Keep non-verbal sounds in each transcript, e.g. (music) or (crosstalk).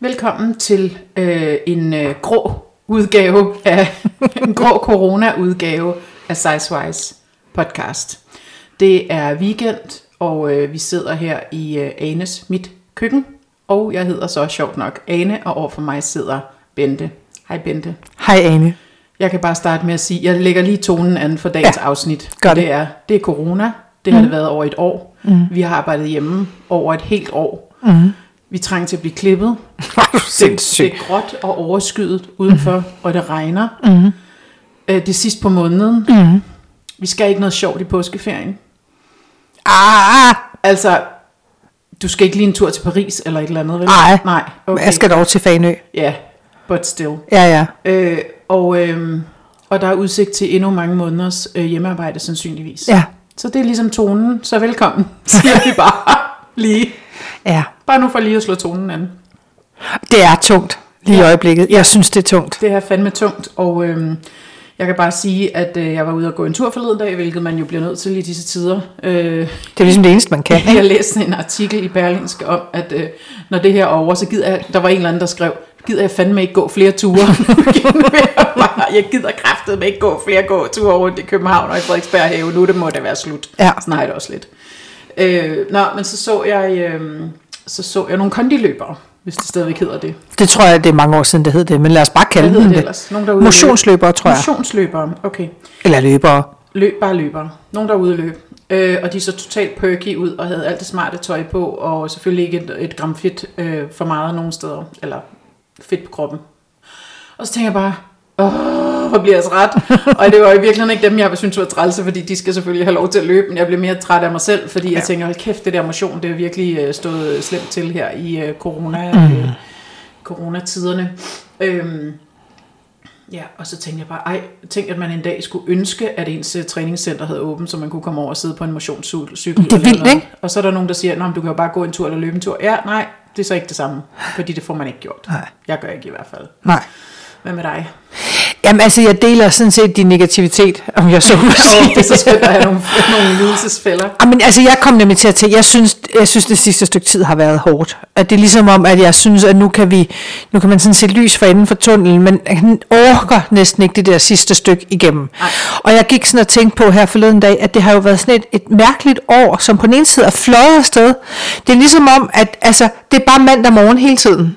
Velkommen til øh, en øh, grå udgave af (laughs) en grå corona-udgave af Sizewise podcast. Det er weekend, og øh, vi sidder her i øh, Anes mit køkken, og jeg hedder så sjovt nok Ane, og overfor mig sidder Bente. Hej Bente. Hej Ane. Jeg kan bare starte med at sige, jeg lægger lige tonen an for dagens Ja, afsnit. gør det. det er, det er corona. Det har det været over et år. Mm. Vi har arbejdet hjemme over et helt år. Mm. Vi trænger til at blive klippet. (laughs) Det, det er gråt og overskyet udenfor, mm. og det regner. Mm. Øh, det sidst på måneden. Mm. Vi skal ikke noget sjovt i påskeferien. Ah, Altså, du skal ikke lige en tur til Paris eller et eller andet, vel? Nej. Nej, okay. jeg skal dog til Fanø. Ja, yeah, but still. Ja, ja. Øh, og, øh, og der er udsigt til endnu mange måneders øh, hjemmearbejde sandsynligvis. Ja, Så det er ligesom tonen, så velkommen, (laughs) siger vi bare lige. ja. Bare nu for lige at slå tonen an. Det er tungt lige i Ja. øjeblikket. Jeg synes, det er tungt. Det er fandme tungt, og øhm, jeg kan bare sige, at øh, jeg var ude og gå en tur forleden dag, hvilket man jo bliver nødt til i disse tider. Øh, Det er ligesom det eneste, man kan. (laughs) jeg læste en artikel i Berlingske om, at øh, når det her er over, så gider jeg, der var en eller anden, der skrev, gider jeg fandme ikke gå flere ture. (laughs) Jeg gider kraftedeme ikke gå flere gåture rundt i København og i Frederiksberg have. Nu det må det være slut. Ja. Sådan har jeg det også lidt. Øh, nå, men så så jeg, øh, så så jeg nogle kondiløbere, hvis det stadigvæk hedder det. Det tror jeg, det er mange år siden, det hed det. Men lad os bare kalde Hvad det det. ellers? Nogen, der er Motionsløbere, tror jeg. Motionsløbere, okay. Eller løbere. Løb, bare løbere. Nogen, der er ude at løbe. Øh, og de så totalt perky ud og havde alt det smarte tøj på, og selvfølgelig ikke et, et gram fedt øh, for meget nogen steder, eller fedt på kroppen. Og så tænker jeg bare, åh, hvor bliver jeg træt. og det var i virkeligheden ikke dem, jeg synes var trælse, fordi de skal selvfølgelig have lov til at løbe, men jeg blev mere træt af mig selv, fordi ja. jeg tænker, hold kæft, det der motion, det er virkelig øh, stået slemt til her i øh, corona, øh, coronatiderne. Øhm, Ja, og så tænkte jeg bare, ej, tænk at man en dag skulle ønske, at ens træningscenter havde åbent, så man kunne komme over og sidde på en motionscykel. Det er vildt, ikke? Og så er der nogen, der siger, men du kan jo bare gå en tur eller løbe en tur. Ja, nej, det er så ikke det samme, fordi det får man ikke gjort. Nej. Jeg gør ikke i hvert fald. Nej. Hvad med dig? Jamen altså, jeg deler sådan set din negativitet, om jeg så må sige. det er så skønt at have nogle, nogle lidelsesfælder. Jamen, altså, jeg kom nemlig til at tænke, jeg synes, jeg synes, det sidste stykke tid har været hårdt. At det er ligesom om, at jeg synes, at nu kan vi, nu kan man sådan se lys for enden for tunnelen, men han orker næsten ikke det der sidste stykke igennem. Nej. Og jeg gik sådan og tænkte på her forleden dag, at det har jo været sådan et, et mærkeligt år, som på den ene side er fløjet afsted. Det er ligesom om, at altså, det er bare mandag morgen hele tiden.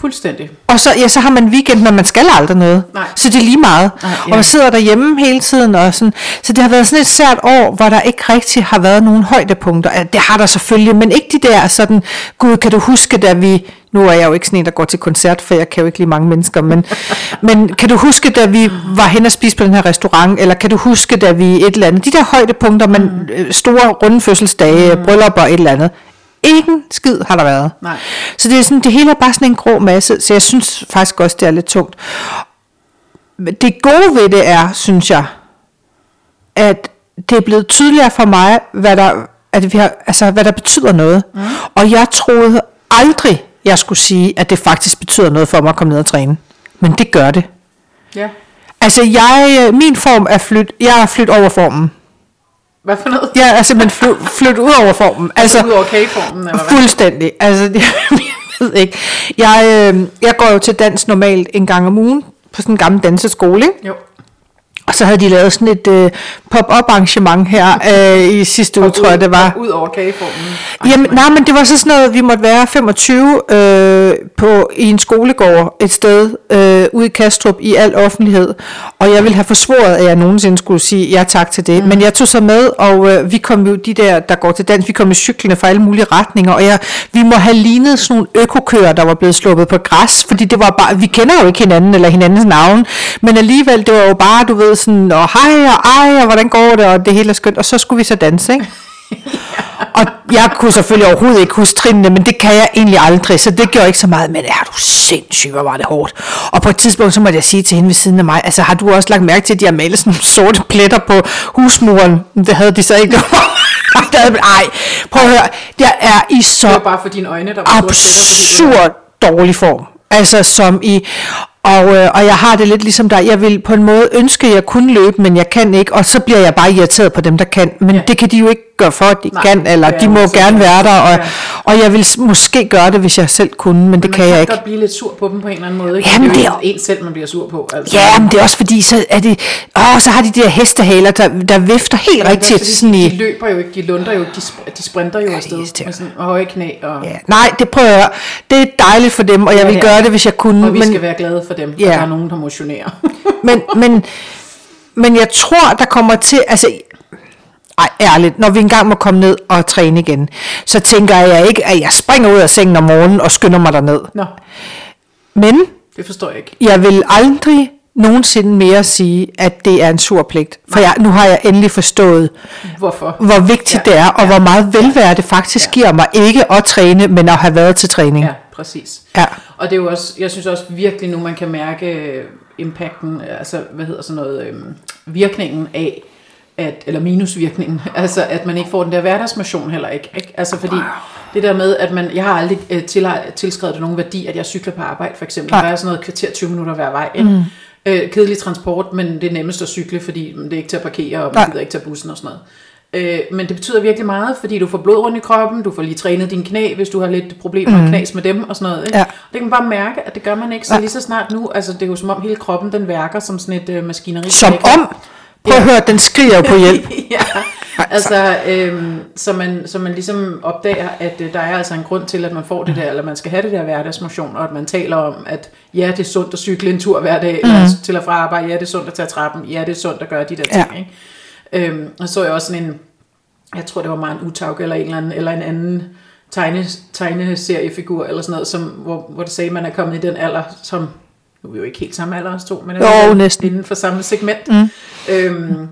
Fuldstændig. Og så, ja, så har man weekend, men man skal aldrig noget. Nej. Så det er lige meget. Nej, Og ja. man sidder derhjemme hele tiden. Og sådan. Så det har været sådan et sært år, hvor der ikke rigtig har været nogen højdepunkter. Det har der selvfølgelig, men ikke de der sådan, gud, kan du huske, da vi... Nu er jeg jo ikke sådan en, der går til koncert, for jeg kan jo ikke lide mange mennesker, men, (laughs) men kan du huske, da vi var hen og spise på den her restaurant, eller kan du huske, da vi et eller andet, de der højdepunkter, man, øh, store runde fødselsdage, mm. bryllupper og et eller andet, ingen skid har der været. Nej. Så det, er sådan, det hele er bare sådan en grå masse, så jeg synes faktisk også, det er lidt tungt. Det gode ved det er, synes jeg, at det er blevet tydeligere for mig, hvad der, at vi har, altså, hvad der betyder noget. Mm. Og jeg troede aldrig, jeg skulle sige, at det faktisk betyder noget for mig at komme ned og træne. Men det gør det. Ja. Altså, jeg, min form er flyt, jeg er flyttet over formen. Hvad for noget? Jeg er simpelthen flyt, flyttet ud over formen. Altså, ud over kageformen, eller hvad? Fuldstændig. Altså, (laughs) jeg ved ikke. Jeg, øh, jeg går jo til dans normalt en gang om ugen på sådan en gammel danseskole, ikke? Jo. Og så havde de lavet sådan et øh, pop-up arrangement her øh, i sidste uge, tror jeg det var. Ud over kageformen. Jamen, nej, men det var så sådan noget, vi måtte være 25 øh, på, i en skolegård et sted øh, ude i Kastrup i al offentlighed. Og jeg ville have forsvoret, at jeg nogensinde skulle sige ja tak til det. Mm. Men jeg tog så med, og øh, vi kom jo, de der, der går til dans, vi kom med cyklerne fra alle mulige retninger. Og jeg, vi må have lignet sådan nogle økokører, der var blevet sluppet på græs. Fordi det var bare, vi kender jo ikke hinanden eller hinandens navn. Men alligevel, det var jo bare, du ved, sådan, og hej og ej, og hvordan går det, og det hele er skønt. Og så skulle vi så danse, ikke? (laughs) Og jeg kunne selvfølgelig overhovedet ikke huske trinene, men det kan jeg egentlig aldrig, så det gjorde ikke så meget. Men er du sindssyg, hvor var det hårdt. Og på et tidspunkt, så måtte jeg sige til hende ved siden af mig, altså har du også lagt mærke til, at de har malet sådan nogle sorte pletter på husmuren? Det havde de så ikke. (laughs) Det havde- Ej, prøv at høre, jeg er i så Det var bare for dine øjne, der var absurd dårlig form. Altså som i, og, øh, og jeg har det lidt ligesom dig, jeg vil på en måde ønske, at jeg kunne løbe, men jeg kan ikke, og så bliver jeg bare irriteret på dem, der kan, men Ja. det kan de jo ikke gøre for, at de Nej, kan, eller det er de må jo gerne være der, og, Ja. og jeg vil måske gøre det, hvis jeg selv kunne, men det Man kan jeg ikke. godt blive lidt sur på dem på en eller anden måde. Ikke? Jamen, det er jo det en selv, man bliver sur på. Altså. Ja, men det er også fordi, så er det, åh, så har de de der hestehaler, der, der vifter helt Men det er rigtigt. fordi, Sådan De i, løber jo ikke, de lunder jo ikke, de, sp- de sprinter jo afsted irriterende. med sådan høje knæ. Og, ja, nej, det prøver jeg. Det er dejligt for dem, og jeg Ja, vil det gøre det, hvis jeg kunne. og vi men, skal være glade for dem, Ja. ja. der er nogen, der motionerer. men, men, men jeg tror, der kommer til, altså, ej, ærligt, når vi engang må komme ned og træne igen, så tænker jeg ikke, at jeg springer ud af sengen om morgenen og skynder mig derned. Nå, Men det forstår jeg ikke. jeg vil aldrig nogensinde mere sige, at det er en sur pligt. For jeg, nu har jeg endelig forstået, Hvorfor? hvor vigtigt Ja, det er, og ja. hvor meget velvære det faktisk giver mig, ikke at træne, men at have været til træning. Ja, præcis. Ja. Og det er jo også, jeg synes også virkelig nu, man kan mærke øh, impacten, altså hvad hedder sådan noget, øhm, virkningen af, at, eller minusvirkningen, (laughs) altså at man ikke får den der hverdagsmotion heller ikke. ikke? Altså fordi det der med, at man, jeg har aldrig øh, til, tilskrevet det nogen værdi, at jeg cykler på arbejde for eksempel. Der er sådan noget kvarter 20 minutter hver vej. Ikke? Mm. Øh, kedelig transport, men det er nemmest at cykle, fordi det er ikke til at parkere, og man gider ikke tage bussen og sådan noget. Øh, men det betyder virkelig meget, fordi du får blod rundt i kroppen, du får lige trænet dine knæ, hvis du har lidt problemer mm. knas med dem og sådan noget. Ikke? Ja. Det kan man bare mærke, at det gør man ikke. Så lige så snart nu, altså det er jo som om hele kroppen, den værker som sådan et øh, maskineri. Som om, prøv at høre, den skriger jo på hjælp. (laughs) ja, altså, øhm, så, man, så man ligesom opdager, at øh, der er altså en grund til, at man får det der, eller man skal have det der hverdagsmotion, og at man taler om, at ja, det er sundt at cykle en tur hver dag, mm. eller til og fra arbejde, ja, det er sundt at tage trappen, ja, det er sundt at gøre de der ting, Ja. ikke? Øhm, og så er jeg også sådan en, jeg tror det var meget en utag, eller en eller anden, eller en anden tegne, tegneseriefigur, eller sådan noget, som, hvor, hvor det sagde, at man er kommet i den alder, som, nu er vi jo ikke helt samme alder os to, men Jo, alligevel næsten. inden for samme segment, mm. øhm,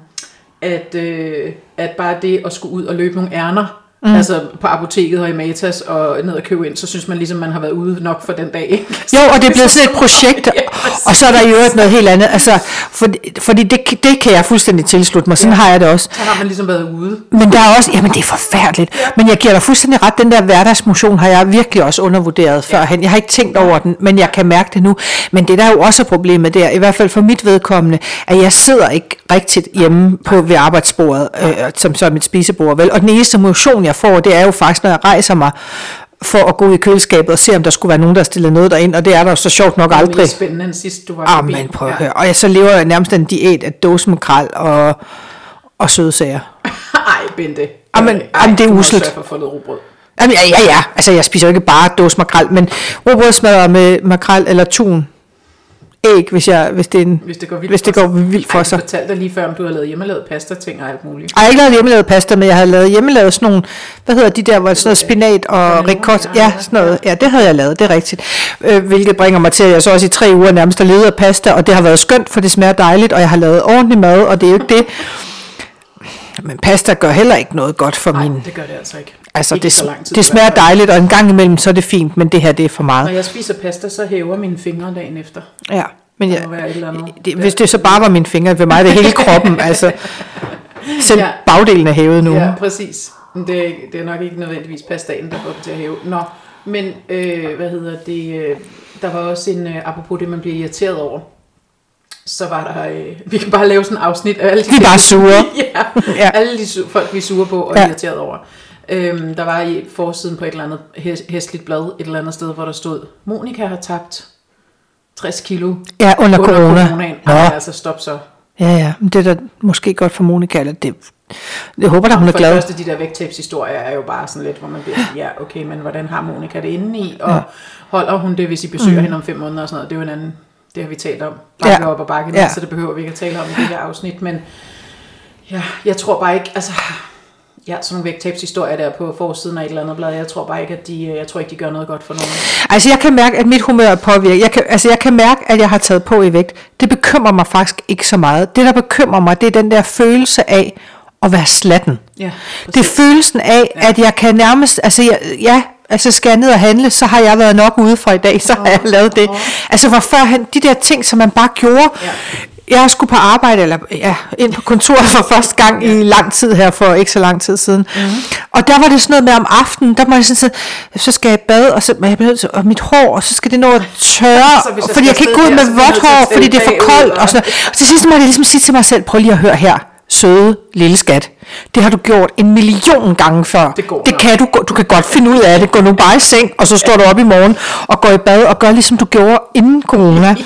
at, øh, at bare det at skulle ud og løbe nogle ærner, mm. altså på apoteket og i Matas og ned og købe ind, så synes man ligesom, man har været ude nok for den dag. Jo, og det er blevet sådan et (laughs) projekt, Ja, og så er der i øvrigt noget helt andet. Altså, fordi, fordi det, det kan jeg fuldstændig tilslutte mig, sådan Ja. har jeg det også. Så har man ligesom været ude. Men der er også, jamen det er forfærdeligt, men jeg giver dig fuldstændig ret, den der hverdagsmotion har jeg virkelig også undervurderet førhen. Jeg har ikke tænkt over den, men jeg kan mærke det nu. Men det der er jo også problemet der, i hvert fald for mit vedkommende, at jeg sidder ikke rigtigt hjemme på ved arbejdsbordet, øh, som så er mit spisebord, vel? Og den eneste motion jeg får, det er jo faktisk, når jeg rejser mig for at gå i køleskabet og se, om der skulle være nogen, der stiller noget derind, og det er der jo så sjovt nok Det aldrig. mere spændende end sidst, du var Ah, men prøv at høre. Og jeg, så lever jeg nærmest en diæt af dåsemakrel og, og sødsager. (laughs) Ej, Bente. Jamen, jamen, det er rugbrød. Jamen, ja, ja, ja. Altså, jeg spiser jo ikke bare dåse makrel, men rugbrødsmadder med makrel eller tun. Æg, hvis, jeg, hvis, det, er en, Hvis det går vildt hvis det går vildt for Ej, sig. du fortalte dig lige før, om du har lavet hjemmelavet pasta ting og alt muligt. Jeg har ikke lavet hjemmelavet pasta, men jeg havde lavet hjemmelavet sådan nogle, hvad hedder de der, hvor sådan noget spinat og ricotta. ja, sådan noget. Ja, det havde jeg lavet, det er rigtigt. Øh, hvilket bringer mig til, at jeg så også i tre uger nærmest har levet af pasta, og det har været skønt, for det smager dejligt, og jeg har lavet ordentlig mad, og det er jo ikke det. Men pasta gør heller ikke noget godt for Nej, min... det gør det altså ikke. Altså, ikke det, så lang tid det smager dejligt, og en gang imellem, så er det fint, men det her, det er for Når meget. jeg spiser pasta, så hæver mine fingre dagen efter. Ja, men jeg, det, hvis det så bare var mine fingre, ved mig er det hele kroppen, (laughs) altså. Selv Ja. bagdelen er hævet nu. Ja, præcis. Det, er- det er nok ikke nødvendigvis pastaen, der får det til at hæve. Nå, men øh, hvad hedder det? Øh, der var også en, øh, apropos det, man bliver irriteret over. Så var der, øh, vi kan bare lave sådan et afsnit af alle de Vi er bare sure. (laughs) ja, alle de su- folk, vi er sure på og ja. irriteret over. Øhm, der var i forsiden på et eller andet hæs- hæsligt blad, et eller andet sted, hvor der stod, Monika har tabt 60 kilo Ja, under, under corona. coronaen. Nå, Ej, altså stop så. ja, ja, men det er da måske godt for Monika, eller det, jeg håber da, hun er For glad. det første, de der vægttabshistorier er jo bare sådan lidt, hvor man bliver ja, okay, men hvordan har Monika det inde i, og ja. holder hun det, hvis I besøger mm. hende om fem måneder og sådan noget, det er jo en anden, det har vi talt om, bakke Ja. ja. op og bakke ned, Ja. ja. så det behøver vi ikke at tale om i det her afsnit, men ja, jeg tror bare ikke, altså, ja, sådan nogle vægttabshistorier der på forsiden af et eller andet blad, jeg tror bare ikke, at de, jeg tror ikke, de gør noget godt for nogen. Altså, jeg kan mærke, at mit humør er påvirket. Jeg kan, altså, jeg kan mærke, at jeg har taget på i vægt. Det bekymrer mig faktisk ikke så meget. Det, der bekymrer mig, det er den der følelse af at være slatten. Ja, Det er følelsen af, ja. at jeg kan nærmest, altså jeg, ja, altså skal jeg ned og handle, så har jeg været nok ude fra i dag, så har jeg lavet det. Altså hvor førhen, de der ting, som man bare gjorde, Ja. Jeg skulle på arbejde, eller ja, ind på kontoret for første gang i lang tid her, for ikke så lang tid siden. Mm. Og der var det sådan noget med om aftenen, der må jeg sådan, så skal jeg bade, og, så, jeg nødt til, og mit hår, og så skal det nå at tørre, (laughs) Så jeg fordi jeg kan ikke gå ud med vådt hår, fordi det er for koldt. Og, og- sådan, noget. og til sidst må jeg ligesom sige til mig selv, prøv lige at høre her, søde lille skat. Det har du gjort en million gange før. Det går det nok. kan du, du kan godt finde ud af det. Gå nu bare i seng, og så står du op i morgen og går i bad og gør ligesom du gjorde inden corona.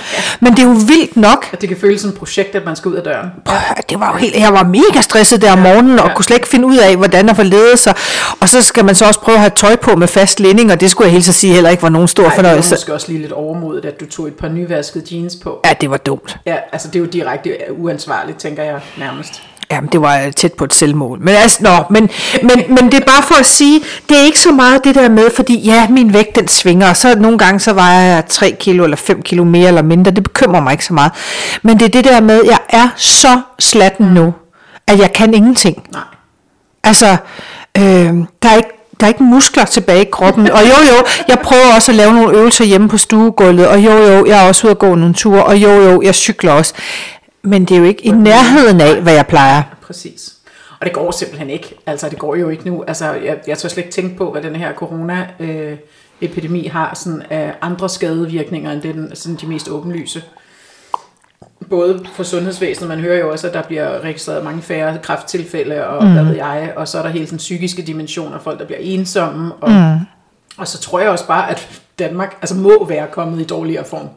Men det er jo vildt nok. At det kan føles som et projekt, at man skal ud af døren. Prøv Det var jo helt, jeg var mega stresset der om morgenen, og ja. kunne slet ikke finde ud af, hvordan at forlede sig. Og så skal man så også prøve at have tøj på med fast linding, og det skulle jeg helt så sige heller ikke var nogen stor Ej, det var fornøjelse. måske også lige lidt overmodet, at du tog et par nyvaskede jeans på. Ja, det var dumt. Ja, altså det er jo direkte uansvarligt, tænker jeg nærmest. Jamen, det var øh, tæt på et selvmål. Men, altså, nå, men, men, men det er bare for at sige, det er ikke så meget det der med, fordi ja, min vægt den svinger, og så nogle gange så vejer jeg 3 kilo eller 5 kilo mere eller mindre. Det bekymrer mig ikke så meget. Men det er det der med, jeg er så slatten nu, at jeg kan ingenting. Nej. Altså, øh, der er ikke der er ikke muskler tilbage i kroppen. Og jo, jo, jeg prøver også at lave nogle øvelser hjemme på stuegulvet. Og jo, jo, jeg er også ude at gå nogle ture. Og jo, jo, jeg cykler også. Men det er jo ikke i nærheden af, hvad jeg plejer. Præcis. Og det går simpelthen ikke. Altså, det går jo ikke nu. Altså, jeg, jeg tør slet ikke tænke på, hvad den her corona-epidemi har sådan af andre skadevirkninger, end den, sådan de mest åbenlyse. Både for sundhedsvæsenet, man hører jo også, at der bliver registreret mange færre kræfttilfælde, og mm. hvad ved jeg, og så er der hele den psykiske dimension af folk, der bliver ensomme, og, mm. og så tror jeg også bare, at Danmark altså må være kommet i dårligere form.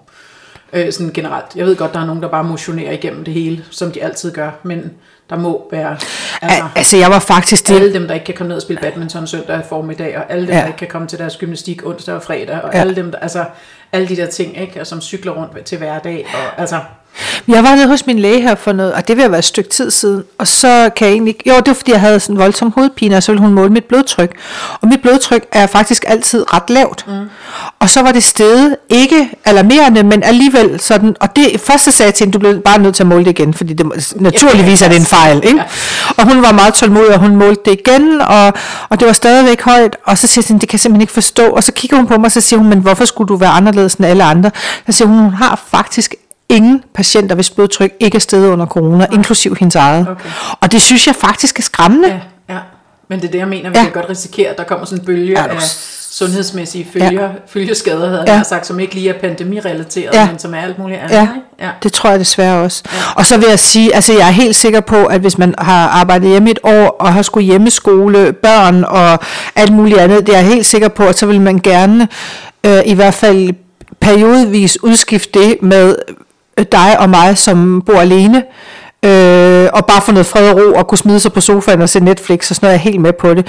Øh, sådan generelt. Jeg ved godt, der er nogen, der bare motionerer igennem det hele, som de altid gør, men der må være... Altså, Al- altså, jeg var faktisk det. alle dem, der ikke kan komme ned og spille badminton søndag formiddag, og alle dem, Ja. der ikke kan komme til deres gymnastik onsdag og fredag, og ja. alle dem, der, altså alle de der ting, ikke, og som cykler rundt til hverdag, og altså, Jeg var nede hos min læge her for noget, og det vil været et stykke tid siden, og så kan jeg egentlig ikke, jo det var fordi jeg havde sådan en voldsom hovedpine, og så ville hun måle mit blodtryk, og mit blodtryk er faktisk altid ret lavt, mm. og så var det steget, ikke alarmerende, men alligevel sådan, og det første sagde jeg til hende, du bliver bare nødt til at måle det igen, fordi det, naturligvis er det en fejl, ikke? og hun var meget tålmodig, og hun målte det igen, og, og det var stadigvæk højt, og så siger jeg, det kan jeg simpelthen ikke forstå, og så kigger hun på mig, og så siger hun, men hvorfor skulle du være anderledes end alle andre? Så siger hun, hun har faktisk ingen patienter, hvis blodtryk ikke er steget under corona, inklusiv hendes eget. Okay. Og det synes jeg faktisk er skræmmende. ja, ja. Men det er det, jeg mener, vi Ja. kan godt risikere, at der kommer sådan en bølge af sundhedsmæssige følger, ja. følgeskader, havde Ja. jeg sagt, som ikke lige er pandemirelateret, Ja. men som er alt muligt andet. Ja, ja. det tror jeg desværre også. Ja. Og så vil jeg sige, altså jeg er helt sikker på, at hvis man har arbejdet hjemme et år, og har skulle hjemmeskole børn og alt muligt andet, det er jeg helt sikker på, at så vil man gerne øh, i hvert fald periodvis udskifte det med dig og mig, som bor alene, øh, og bare få noget fred og ro, og kunne smide sig på sofaen og se Netflix, og sådan noget, jeg er helt med på det.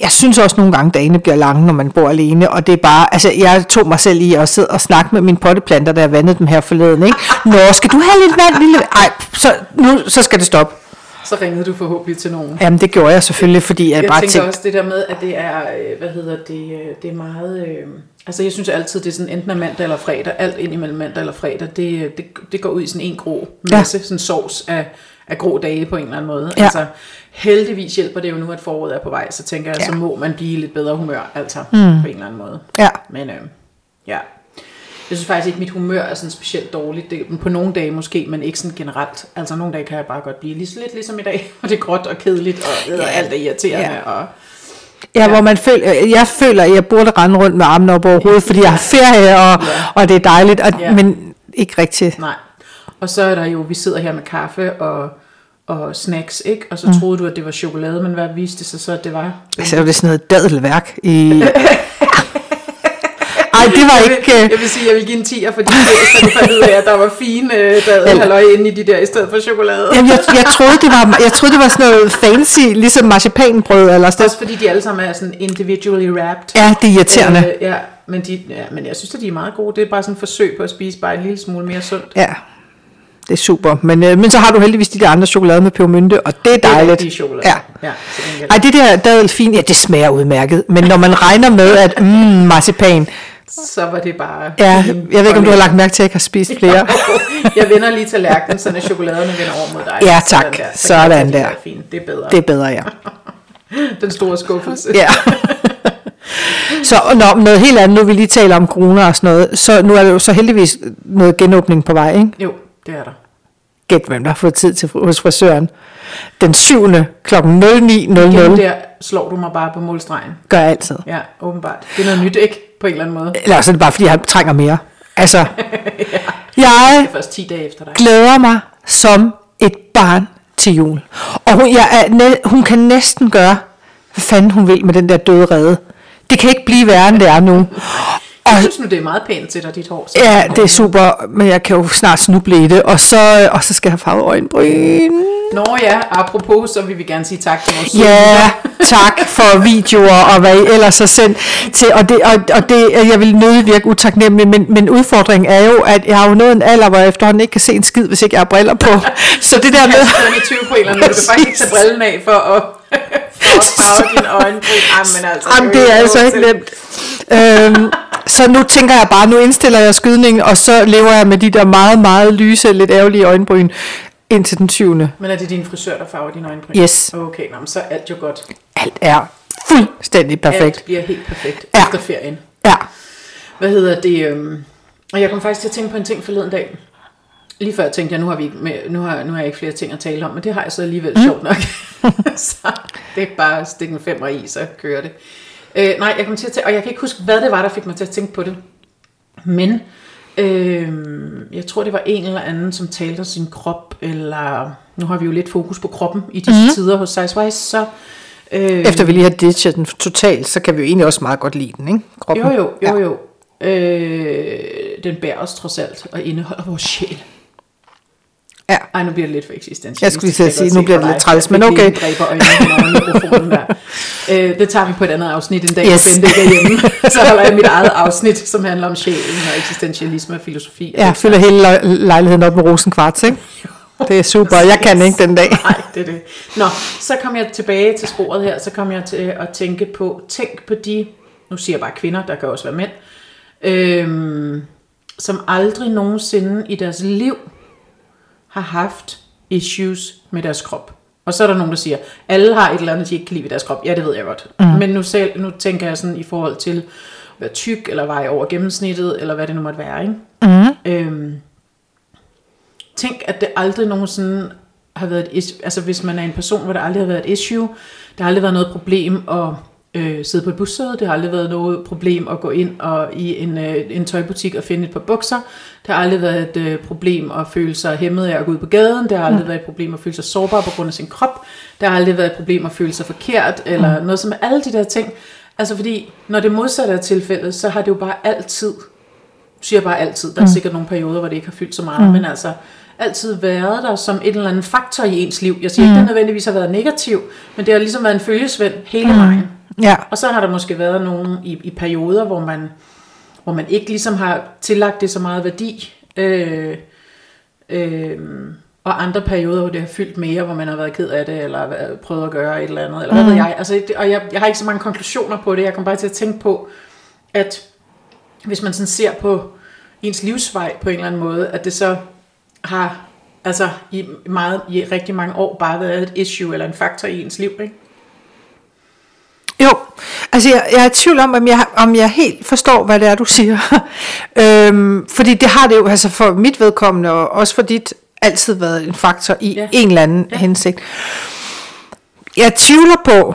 Jeg synes også nogle gange, dagene bliver lange, når man bor alene, og det er bare, altså jeg tog mig selv i at sidde og snakke med mine potteplanter, da jeg vandede dem her forleden, ikke? Nå, skal du have lidt vand, lille? Ej, så, nu, så skal det stoppe. Så ringede du forhåbentlig til nogen. Jamen, det gjorde jeg selvfølgelig, fordi jeg, Jeg bare tænkte, også det der med, at det er, øh, hvad hedder det, øh, det er meget, øh, altså jeg synes altid, det er sådan enten er mandag eller fredag, alt ind imellem mandag eller fredag, det, øh, det, det går ud i sådan en grå masse, ja. sådan sovs af, af grå dage på en eller anden måde. Ja. Altså heldigvis hjælper det jo nu, at foråret er på vej, så tænker jeg, Ja. så må man blive lidt bedre humør, altså mm. på en eller anden måde. ja, Men øh, ja, jeg synes faktisk ikke, mit humør er sådan specielt dårligt. Det, på nogle dage måske, men ikke sådan generelt. Altså nogle dage kan jeg bare godt blive lige, lidt ligesom i dag, (laughs) og det er gråt og kedeligt, og, og alt er irriterende. Ja. Og, ja, hvor man føler, jeg føler, at jeg burde rende rundt med armene op over hovedet, (laughs) fordi jeg har ferie, og, Ja. og det er dejligt, og, Ja. men ikke rigtigt. Nej. Og så er der jo, vi sidder her med kaffe og, og snacks, ikke? Og så Mm. troede du, at det var chokolade, men hvad viste det sig så, at det var? Så er det sådan noget dadelværk i... (laughs) Ej, det var Jeg vil, ikke... øh, jeg vil sige, jeg vil give en 10'er, fordi så fandt ud af, at der var fine øh, dadelhalløj inde i de der, i stedet for chokolade. Jamen, jeg, jeg, troede, det var, jeg troede, det var sådan noget fancy, ligesom marcipanbrød eller sådan Også fordi de alle sammen er sådan individually wrapped. Ja, det er irriterende. Øh, ja, men, de, ja, men jeg synes, at de er meget gode. Det er bare sådan et forsøg på at spise bare en lille smule mere sundt. Ja, det er super. Men, øh, men så har du heldigvis de der andre chokolade med pebermynte, og det er Det er dejligt. chokolade. Ja. ja. Ej, det der dadelfin, ja, det smager udmærket. Men når man regner med, at mm, marcipan, Så var det bare... ja, jeg ved ikke, om du har lagt mærke til, at jeg har spist (laughs) flere. jeg vender lige tallerkenen, så når chokoladerne vender over mod dig. Ja, tak. Så Sådan kan jeg tage de der. Fint. Det er bedre. Det er bedre, ja. (laughs) Den store skuffelse. ja. (laughs) Så nå, noget helt andet, nu vi lige taler om corona og sådan noget, så nu er det jo så heldigvis noget genåbning på vej, ikke? Jo, det er der. Gæt, hvem der har fået tid til hos frisøren. Den 7. kl. 09.00 Igen der slår du mig bare på målstregen. gør altid. Ja, åbenbart. Det er noget nyt, ikke? På en eller anden måde. Eller også er det bare, fordi jeg trænger mere. Altså, (laughs) jeg Det er først 10 dage efter dig. glæder mig som et barn til jul. Og hun, jeg er, hun kan næsten gøre, hvad fanden hun vil med den der døde rede. Det kan ikke blive værre, end det er nu. Jeg synes nu, det er meget pænt til dig, dit hår. så- ja, det er super, men jeg kan jo snart snuble i det. Og så, og så skal jeg have farvet øjenbryn. Nå ja, apropos, så vil vi gerne sige tak til vores Ja, (laughs) tak for videoer og hvad I ellers har sendt til, og det, og, og det, jeg vil nødig virke utaknemmelig, men, men udfordringen er jo, at jeg har jo nået en alder, hvor jeg efterhånden ikke kan se en skid, hvis ikke jeg har briller på. (laughs) Så det der med... med... 20 på en eller anden måde. Du kan faktisk ikke tage brillen af for at, for at (laughs) farve dine øjenbryn. Jamen altså. Jamen, det er altså ikke nemt. Øhm, så nu tænker jeg bare, nu indstiller jeg skydningen, og så lever jeg med de der meget, meget lyse, lidt ærgerlige øjenbryn indtil den 20. Men er det din frisør, der farver dine øjenbryn? Yes. Okay, nå, så er alt jo godt. Alt er fuldstændig perfekt. Alt bliver helt perfekt Ja. efter ferien. Ja. Hvad hedder det? Øhm, og jeg kom faktisk til at tænke på en ting forleden dag. Lige før tænkte jeg, nu har, vi ikke med, nu har, nu har jeg ikke flere ting at tale om, men det har jeg så alligevel mm. sjovt nok. (laughs) så det er bare at stikke en femmer i, så kører det. Øh, nej, jeg kom til at tænke, og jeg kan ikke huske, hvad det var, der fik mig til at tænke på det. Men øh, jeg tror, det var en eller anden, som talte om sin krop, eller nu har vi jo lidt fokus på kroppen i disse mm. tider hos Sizewise, så... Øh, Efter vi lige har ditchet den totalt, så kan vi jo egentlig også meget godt lide den, ikke? Kroppen. jo, jo, jo, Ja. jo. Øh, den bærer os trods alt og indeholder vores sjæl. Ja. Ej, nu bliver det lidt for eksistentialistisk. Jeg skulle lige til at kan jeg sige, nu bliver det lidt træls, men Jeg okay. en dræber øjnene der. Øh, det tager vi på et andet afsnit en dag, Yes. yes. den ligger hjemme. Så holder jeg mit eget afsnit, som handler om sjælen og eksistentialisme og filosofi. Ja, jeg fylder hele lej- lejligheden op med rosenkvarts, ikke? Det er super. Jeg kan ikke den dag. Nej, det er det. Nå, så kom jeg tilbage til sporet her, så kom jeg til at tænke på, tænk på de, nu siger jeg bare kvinder, der kan også være mænd, øhm, som aldrig nogensinde i deres liv har haft issues med deres krop. Og så er der nogen, der siger, alle har et eller andet, de ikke kan lide ved deres krop. Ja, det ved jeg godt. Mm. Men nu, selv, nu tænker jeg sådan i forhold til at være tyk, eller veje over gennemsnittet, eller hvad det nu måtte være. Ikke? Mm. Øhm, tænk, at det aldrig nogensinde har været et issue. Altså hvis man er en person, hvor der aldrig har været et issue, der har aldrig været noget problem at øh, sidde på et bussæde, det har aldrig været noget problem at gå ind og i en, øh, en tøjbutik og finde et par bukser, det har aldrig været et øh, problem at føle sig hæmmet af at gå ud på gaden, det har aldrig mm. været et problem at føle sig sårbar på grund af sin krop, det har aldrig været et problem at føle sig forkert, eller mm. noget som alle de der ting. Altså fordi, når det modsatte er tilfældet, så har det jo bare altid siger jeg bare altid, der er sikkert nogle perioder, hvor det ikke har fyldt så meget, mm. men altså altid været der som et eller andet faktor i ens liv. Jeg siger ikke, at den nødvendigvis har været negativ, men det har ligesom været en følgesvend hele vejen. Ja. Og så har der måske været nogle i, i perioder, hvor man, hvor man ikke ligesom har tillagt det så meget værdi, øh, øh, og andre perioder, hvor det har fyldt mere, hvor man har været ked af det, eller prøvet at gøre et eller andet, eller hvad ved jeg. Altså, og jeg, jeg har ikke så mange konklusioner på det, jeg kom bare til at tænke på, at hvis man sådan ser på ens livsvej på en eller anden måde, at det så har altså i, meget, i rigtig mange år bare været et issue eller en faktor i ens liv, ikke? Altså jeg, jeg er i tvivl om, om jeg, om jeg helt forstår, hvad det er, du siger. (laughs) øhm, fordi det har det jo altså for mit vedkommende, og også for dit, altid været en faktor i Ja. en eller anden ja. hensigt. Jeg tvivler på,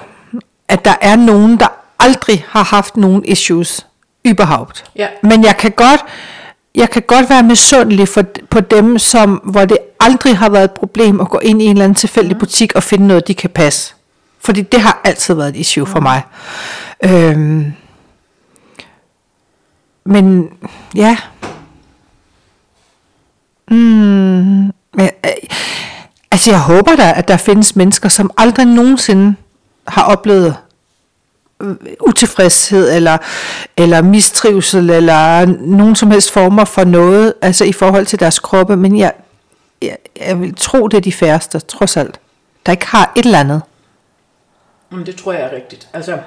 at der er nogen, der aldrig har haft nogen issues überhaupt. Ja. Men jeg kan godt, jeg kan godt være misundelig for, på dem, som, hvor det aldrig har været et problem at gå ind i en eller anden tilfældig butik og finde noget, de kan passe. Fordi det har altid været et issue for mig. Øhm, men ja. Mm, men, øh, altså jeg håber da, at der findes mennesker, som aldrig nogensinde har oplevet øh, utilfredshed eller, eller mistrivsel eller nogen som helst former for noget, altså i forhold til deres kroppe, men jeg, jeg, jeg vil tro, det er de færreste, trods alt, der ikke har et eller andet. Jamen, det tror jeg er rigtigt. Altså,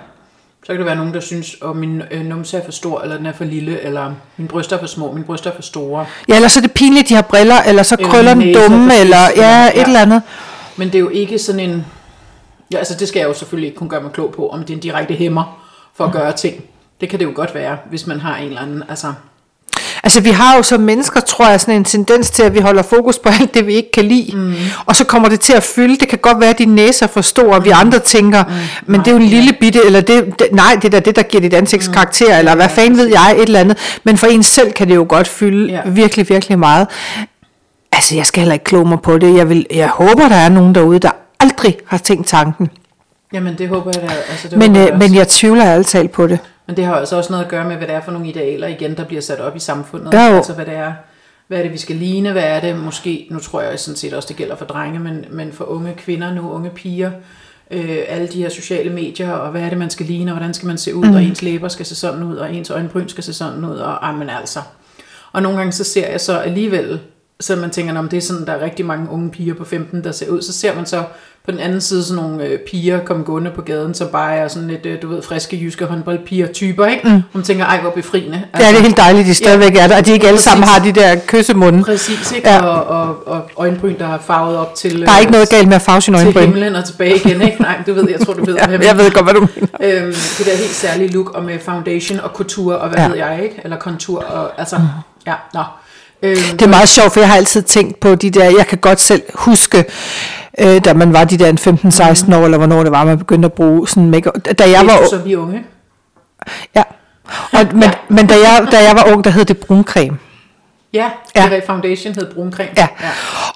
så kan der være nogen, der synes, at min øh, numse er for stor, eller den er for lille, eller min bryster er for små, min bryster er for store. Ja, eller så er det pinligt, de har briller, eller så krøller den dumme, eller ja, et eller andet. Men det er jo ikke sådan en... Ja, altså det skal jeg jo selvfølgelig ikke kunne gøre mig klog på, om det er en direkte hæmmer for at gøre ting. Det kan det jo godt være, hvis man har en eller anden... Altså, Altså vi har jo som mennesker, tror jeg, sådan en tendens til, at vi holder fokus på alt det, vi ikke kan lide. Mm. Og så kommer det til at fylde. Det kan godt være, at din næse er for stor, og vi andre tænker, mm. men det er jo en lille bitte, eller det, det, nej, det er det, der giver dit ansigts karakter, eller hvad fanden ved jeg, et eller andet. Men for en selv kan det jo godt fylde ja. virkelig, virkelig meget. altså, jeg skal heller ikke kloge mig på det. Jeg, vil, jeg håber, der er nogen derude, der aldrig har tænkt tanken. Jamen, det håber jeg da. Altså, det Men, håber jeg øh, men jeg tvivler talt på det. Men det har altså også noget at gøre med, hvad det er for nogle idealer igen, der bliver sat op i samfundet. Ja, jo. altså hvad det er, hvad er det, vi skal ligne, hvad er det måske, nu tror jeg sådan set også, det gælder for drenge, men, men for unge kvinder nu, unge piger, øh, alle de her sociale medier, og hvad er det, man skal ligne, og hvordan skal man se ud, mm. og ens læber skal se sådan ud, og ens øjenbryn skal se sådan ud, og ah, men altså. Og nogle gange så ser jeg så alligevel, så man tænker, om det er sådan, der er rigtig mange unge piger på 15, der ser ud, så ser man så på den anden side sådan nogle øh, piger komme gående på gaden, som bare er sådan lidt, øh, du ved, friske jyske håndboldpiger-typer, ikke? Mm. Og man tænker, ej, hvor befriende. Ja, det er helt dejligt, de stadigvæk er der, og de ikke alle Præcis. sammen har de der kyssemunde. Præcis, ikke? Ja. Ja. Og, og, og øjenbryn, der er farvet op til, Der er ikke noget galt med at farve til øjenbryn. himlen og tilbage igen, ikke? Nej, du ved, jeg tror, du ved, hvad Ja, jeg ved godt, hvad du mener. Øhm, det der helt særlige look, og med foundation og couture, og hvad Ja. ja. ved jeg, ikke? Eller kontur, og altså, ja, nå. Øhm, Det er meget sjovt, for jeg har altid tænkt på de der, jeg kan godt selv huske, øh, da man var de der en 15-16 år, eller hvornår det var, man begyndte at bruge sådan make Da jeg var, så vi unge. ja. Og, men, men da, jeg, da jeg var ung, der hed det bruncreme. Ja, Ja. ja. det foundation hed bruncreme. Ja. ja.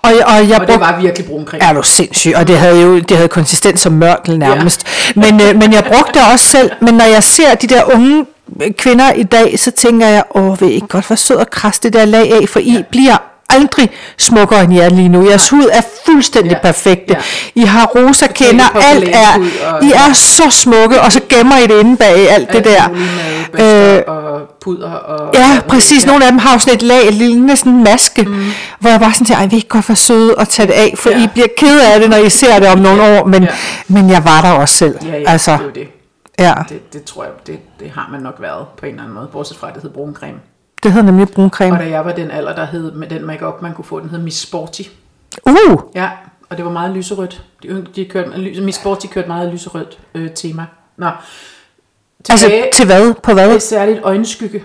Og, og jeg Og det var virkelig bruncreme. er du sindssyg, og det havde jo det havde konsistens som mørtel nærmest. Ja. Men, øh, men jeg brugte det også selv, men når jeg ser de der unge øh, kvinder i dag, så tænker jeg, åh, vil I ikke godt være sød og krasse det der lag af, for I bliver aldrig smukkere end jer lige nu. Jeres hud er fuldstændig Ja. perfekte. Ja. I har rosa kender, alt er, og- I er så smukke, og så gemmer I det inde bag alt det der. Øh, og puder og... Ja, præcis. Nogle af dem har jo sådan et lag, et lille sådan en maske, mm. hvor jeg bare sådan tænker, ej, vi ikke godt være søde og tage det af, for ja. Ja. I bliver ked af det, når I ser det om nogle år, men, ja. Ja. men jeg var der også selv. Ja, ja, altså, det. Ja, Det, det tror jeg, det, det har man nok været på en eller anden måde, bortset fra, at det hed bruncreme. det hedder nemlig bruncreme. Og da jeg var den alder, der hed, med den makeup man kunne få, den hed Miss Sporty. Uh, Ja, og det var meget lyserødt. De, de kørte, Miss Sporty kørte meget lyserødt øh, tema. Nå, altså tilbage til hvad? På hvad? til særligt øjenskygge.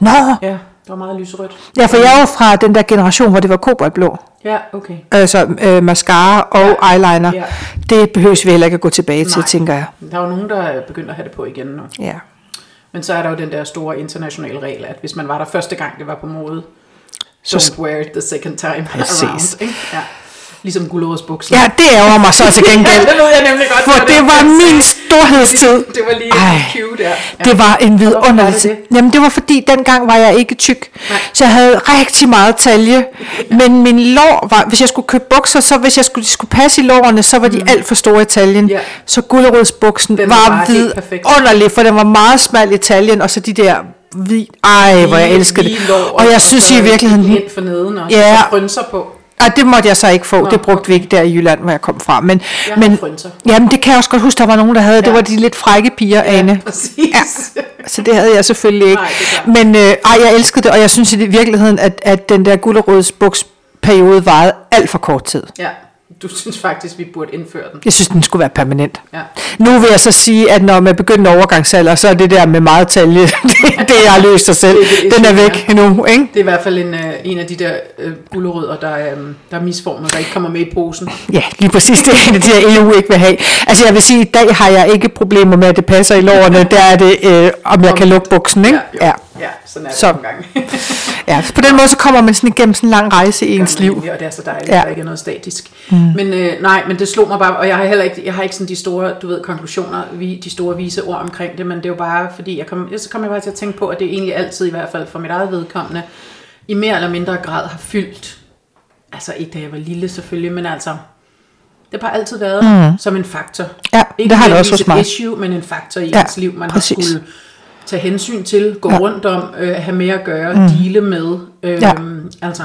Nå, Ja, det var meget lyserødt. ja, for jeg jo fra den der generation, hvor det var koboldblå. Ja, okay. Altså øh, mascara og Ja. eyeliner. Ja. Det behøves vi heller ikke at gå tilbage til, Nej. tænker jeg. Der er jo nogen, der er begyndt at have det på igen nu. Ja. Men så er der jo den der store internationale regel, at hvis man var der første gang, det var på mode, Så- don't wear it the second time Præcis. around. Ikke? Ja. Ligesom gulerodsbukser. ja, det ærger mig så til gengæld. (laughs) det ved jeg nemlig godt. For det er, var min. Storhedstid. Det var lige Ej. en cue der. Ja. Det var en vidunderlig det tid. Jamen det var fordi, dengang var jeg ikke tyk. Nej. Så jeg havde rigtig meget talje. Men min lår var, hvis jeg skulle købe bukser, så hvis jeg skulle, skulle passe i lårene, så var de alt for store i taljen. Mm. Ja. Så gulerodsbuksen Den var var vidunderlig, for den var meget smal i taljen, og så de der hvid, ej hvor jeg elskede det. Og jeg synes i virkeligheden, Ind for neden og Ja. frynser på. Og det måtte jeg så ikke få, Nå, det brugte vi ikke der i Jylland, hvor jeg kom fra. Men, Jeg men jamen, det kan jeg også godt huske, der var nogen, der havde. Det Ja. var de lidt frække piger, Ane. Præcis. Ja. Så det havde jeg selvfølgelig ikke. Nej, det. Men øh, ej, jeg elskede det, og jeg synes i virkeligheden, at, at den der gulerodsbuksperiode varede alt for kort tid. ja. Du synes faktisk, vi burde indføre den. Jeg synes, den skulle være permanent. Ja. Nu vil jeg så sige, at når man begynder overgangsalder, så er det der med meget talje, (laughs) det, det jeg har løst sig selv. Det det Den er væk nu, ikke? Det er i hvert fald en, øh, en af de der øh, gulerødder, der, øh, der er misformet, der ikke kommer med i posen. Ja, lige præcis. Det er en af de der EU ikke vil have. Altså jeg vil sige, at i dag har jeg ikke problemer med, at det passer i lårene. Der er det, øh, om jeg kan lukke buksen, ikke? Ja, Ja. ja sådan er det Så- nogle gange. (laughs) ja. På den måde, så kommer man sådan igennem sådan en lang rejse i ens liv. Og det er så dejligt, Ja. der ikke er noget statisk. Mm. Men øh, nej, men det slog mig bare, og jeg har heller ikke, jeg har ikke sådan de store, du ved, konklusioner, vi, de store vise ord omkring det, men det er jo bare, fordi jeg kom, så kom jeg bare til at tænke på, at det egentlig altid, i hvert fald for mit eget vedkommende, i mere eller mindre grad har fyldt, altså ikke da jeg var lille selvfølgelig, men altså, det har bare altid været mm. som en faktor. Ja, Ikke det har det også hos mig. et issue, men en faktor i ja, ens liv, man præcis. har skulle tage hensyn til, gå Ja. ja. rundt om, øh, have mere at gøre, mm. dele med. Øh, Ja. Altså,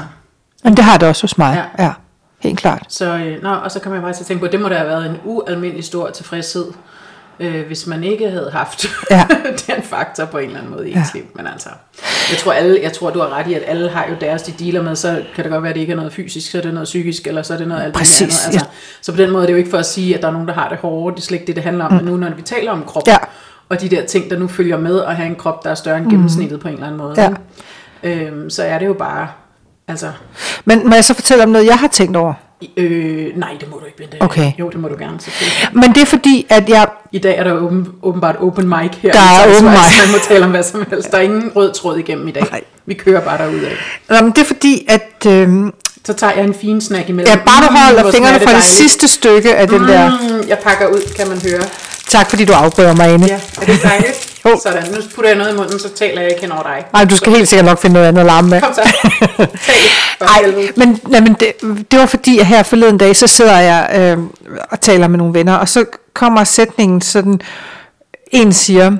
Men det har det også hos mig. Ja, Ja. ja helt klart. så, øh, nå, og så kan man bare til at tænke på, at det må da have været en ualmindelig stor tilfredshed, øh, hvis man ikke havde haft Ja. (laughs) den faktor på en eller anden måde i Ja. ens liv. Men altså, jeg tror, alle, jeg tror, du har ret i, at alle har jo deres, de dealer med, så kan det godt være, at det ikke er noget fysisk, så er det noget psykisk, eller så er det noget alt Præcis, andet. Altså, Så på den måde er det jo ikke for at sige, at der er nogen, der har det hårdt, det er slet ikke det, det handler om. Men nu, når vi taler om krop, Ja. Og de der ting, der nu følger med at have en krop, der er større end gennemsnittet på en eller anden måde, Ja. øhm, så er det jo bare, altså, Men må jeg så fortælle om noget, jeg har tænkt over? Øh, nej, det må du ikke, Bente. Okay. Jo, det må du gerne, selvfølgelig. Men det er fordi, at jeg... I dag er der åben, åbenbart open mic her. Der er open mic. så Man må tale om hvad som helst. Der er ingen rød tråd igennem i dag. Nej. Vi kører bare derud af. Jamen, det er fordi, at øh, Så tager jeg en fin snack imellem. Ja, bare du holder fingrene fra det sidste stykke af den der. Mm, jeg pakker ud, kan man høre. Tak fordi du afbryder mig, Ane. Ja, er det dejligt? (laughs) Jo. Sådan, nu putter jeg noget i munden, så taler jeg ikke hen over dig. Ej, du skal helt sikkert nok finde noget andet at larme med. Kom så. Tal. (laughs) For Ej, helvede. men, nej, men det, det var fordi, at her forleden dag, så sidder jeg øh, og taler med nogle venner, og så kommer sætningen sådan, en siger,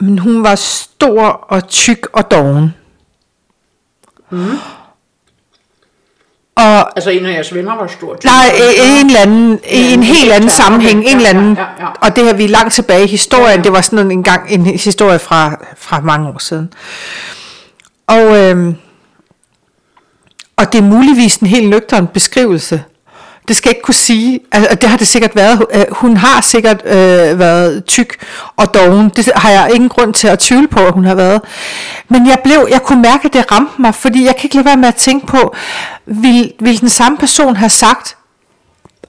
men hun var stor og tyk og doven. Mm. Og Altså en af jeres venner var stor. Nej, en eller anden, Ja, en en helt anden sammenhæng, en eller anden, ja, ja. og det her vi er langt tilbage i historien, Ja, ja. det var sådan en gang en historie fra, fra mange år siden. Og, øhm, og det er muligvis en helt nøgtern beskrivelse. Det skal jeg ikke kunne sige. Altså, det har det sikkert været. Øh, Hun har sikkert øh, været tyk og doven. Det har jeg ingen grund til at tvivle på, at hun har været. Men jeg blev, jeg kunne mærke, at det ramte mig, fordi jeg kan ikke lade være med at tænke på, vil, vil den samme person have sagt,